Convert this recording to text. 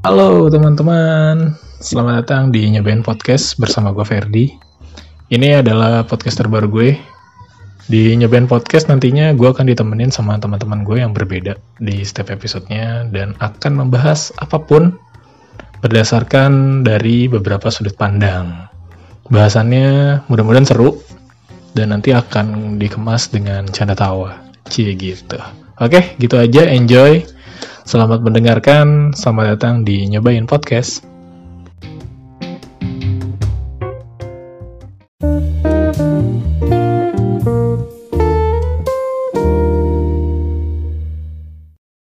Halo teman-teman, selamat datang di Nyobain Podcast bersama gue Ferdi. Ini adalah podcast terbaru gue. Di Nyobain Podcast nantinya gue akan ditemenin sama teman-teman gue yang berbeda di setiap episodenya dan akan membahas apa pun berdasarkan dari beberapa sudut pandang. Bahasannya mudah-mudahan seru dan nanti akan dikemas dengan canda tawa. Cie gitu. Oke, gitu aja. Enjoy. Selamat mendengarkan. Selamat datang di Nyobain Podcast.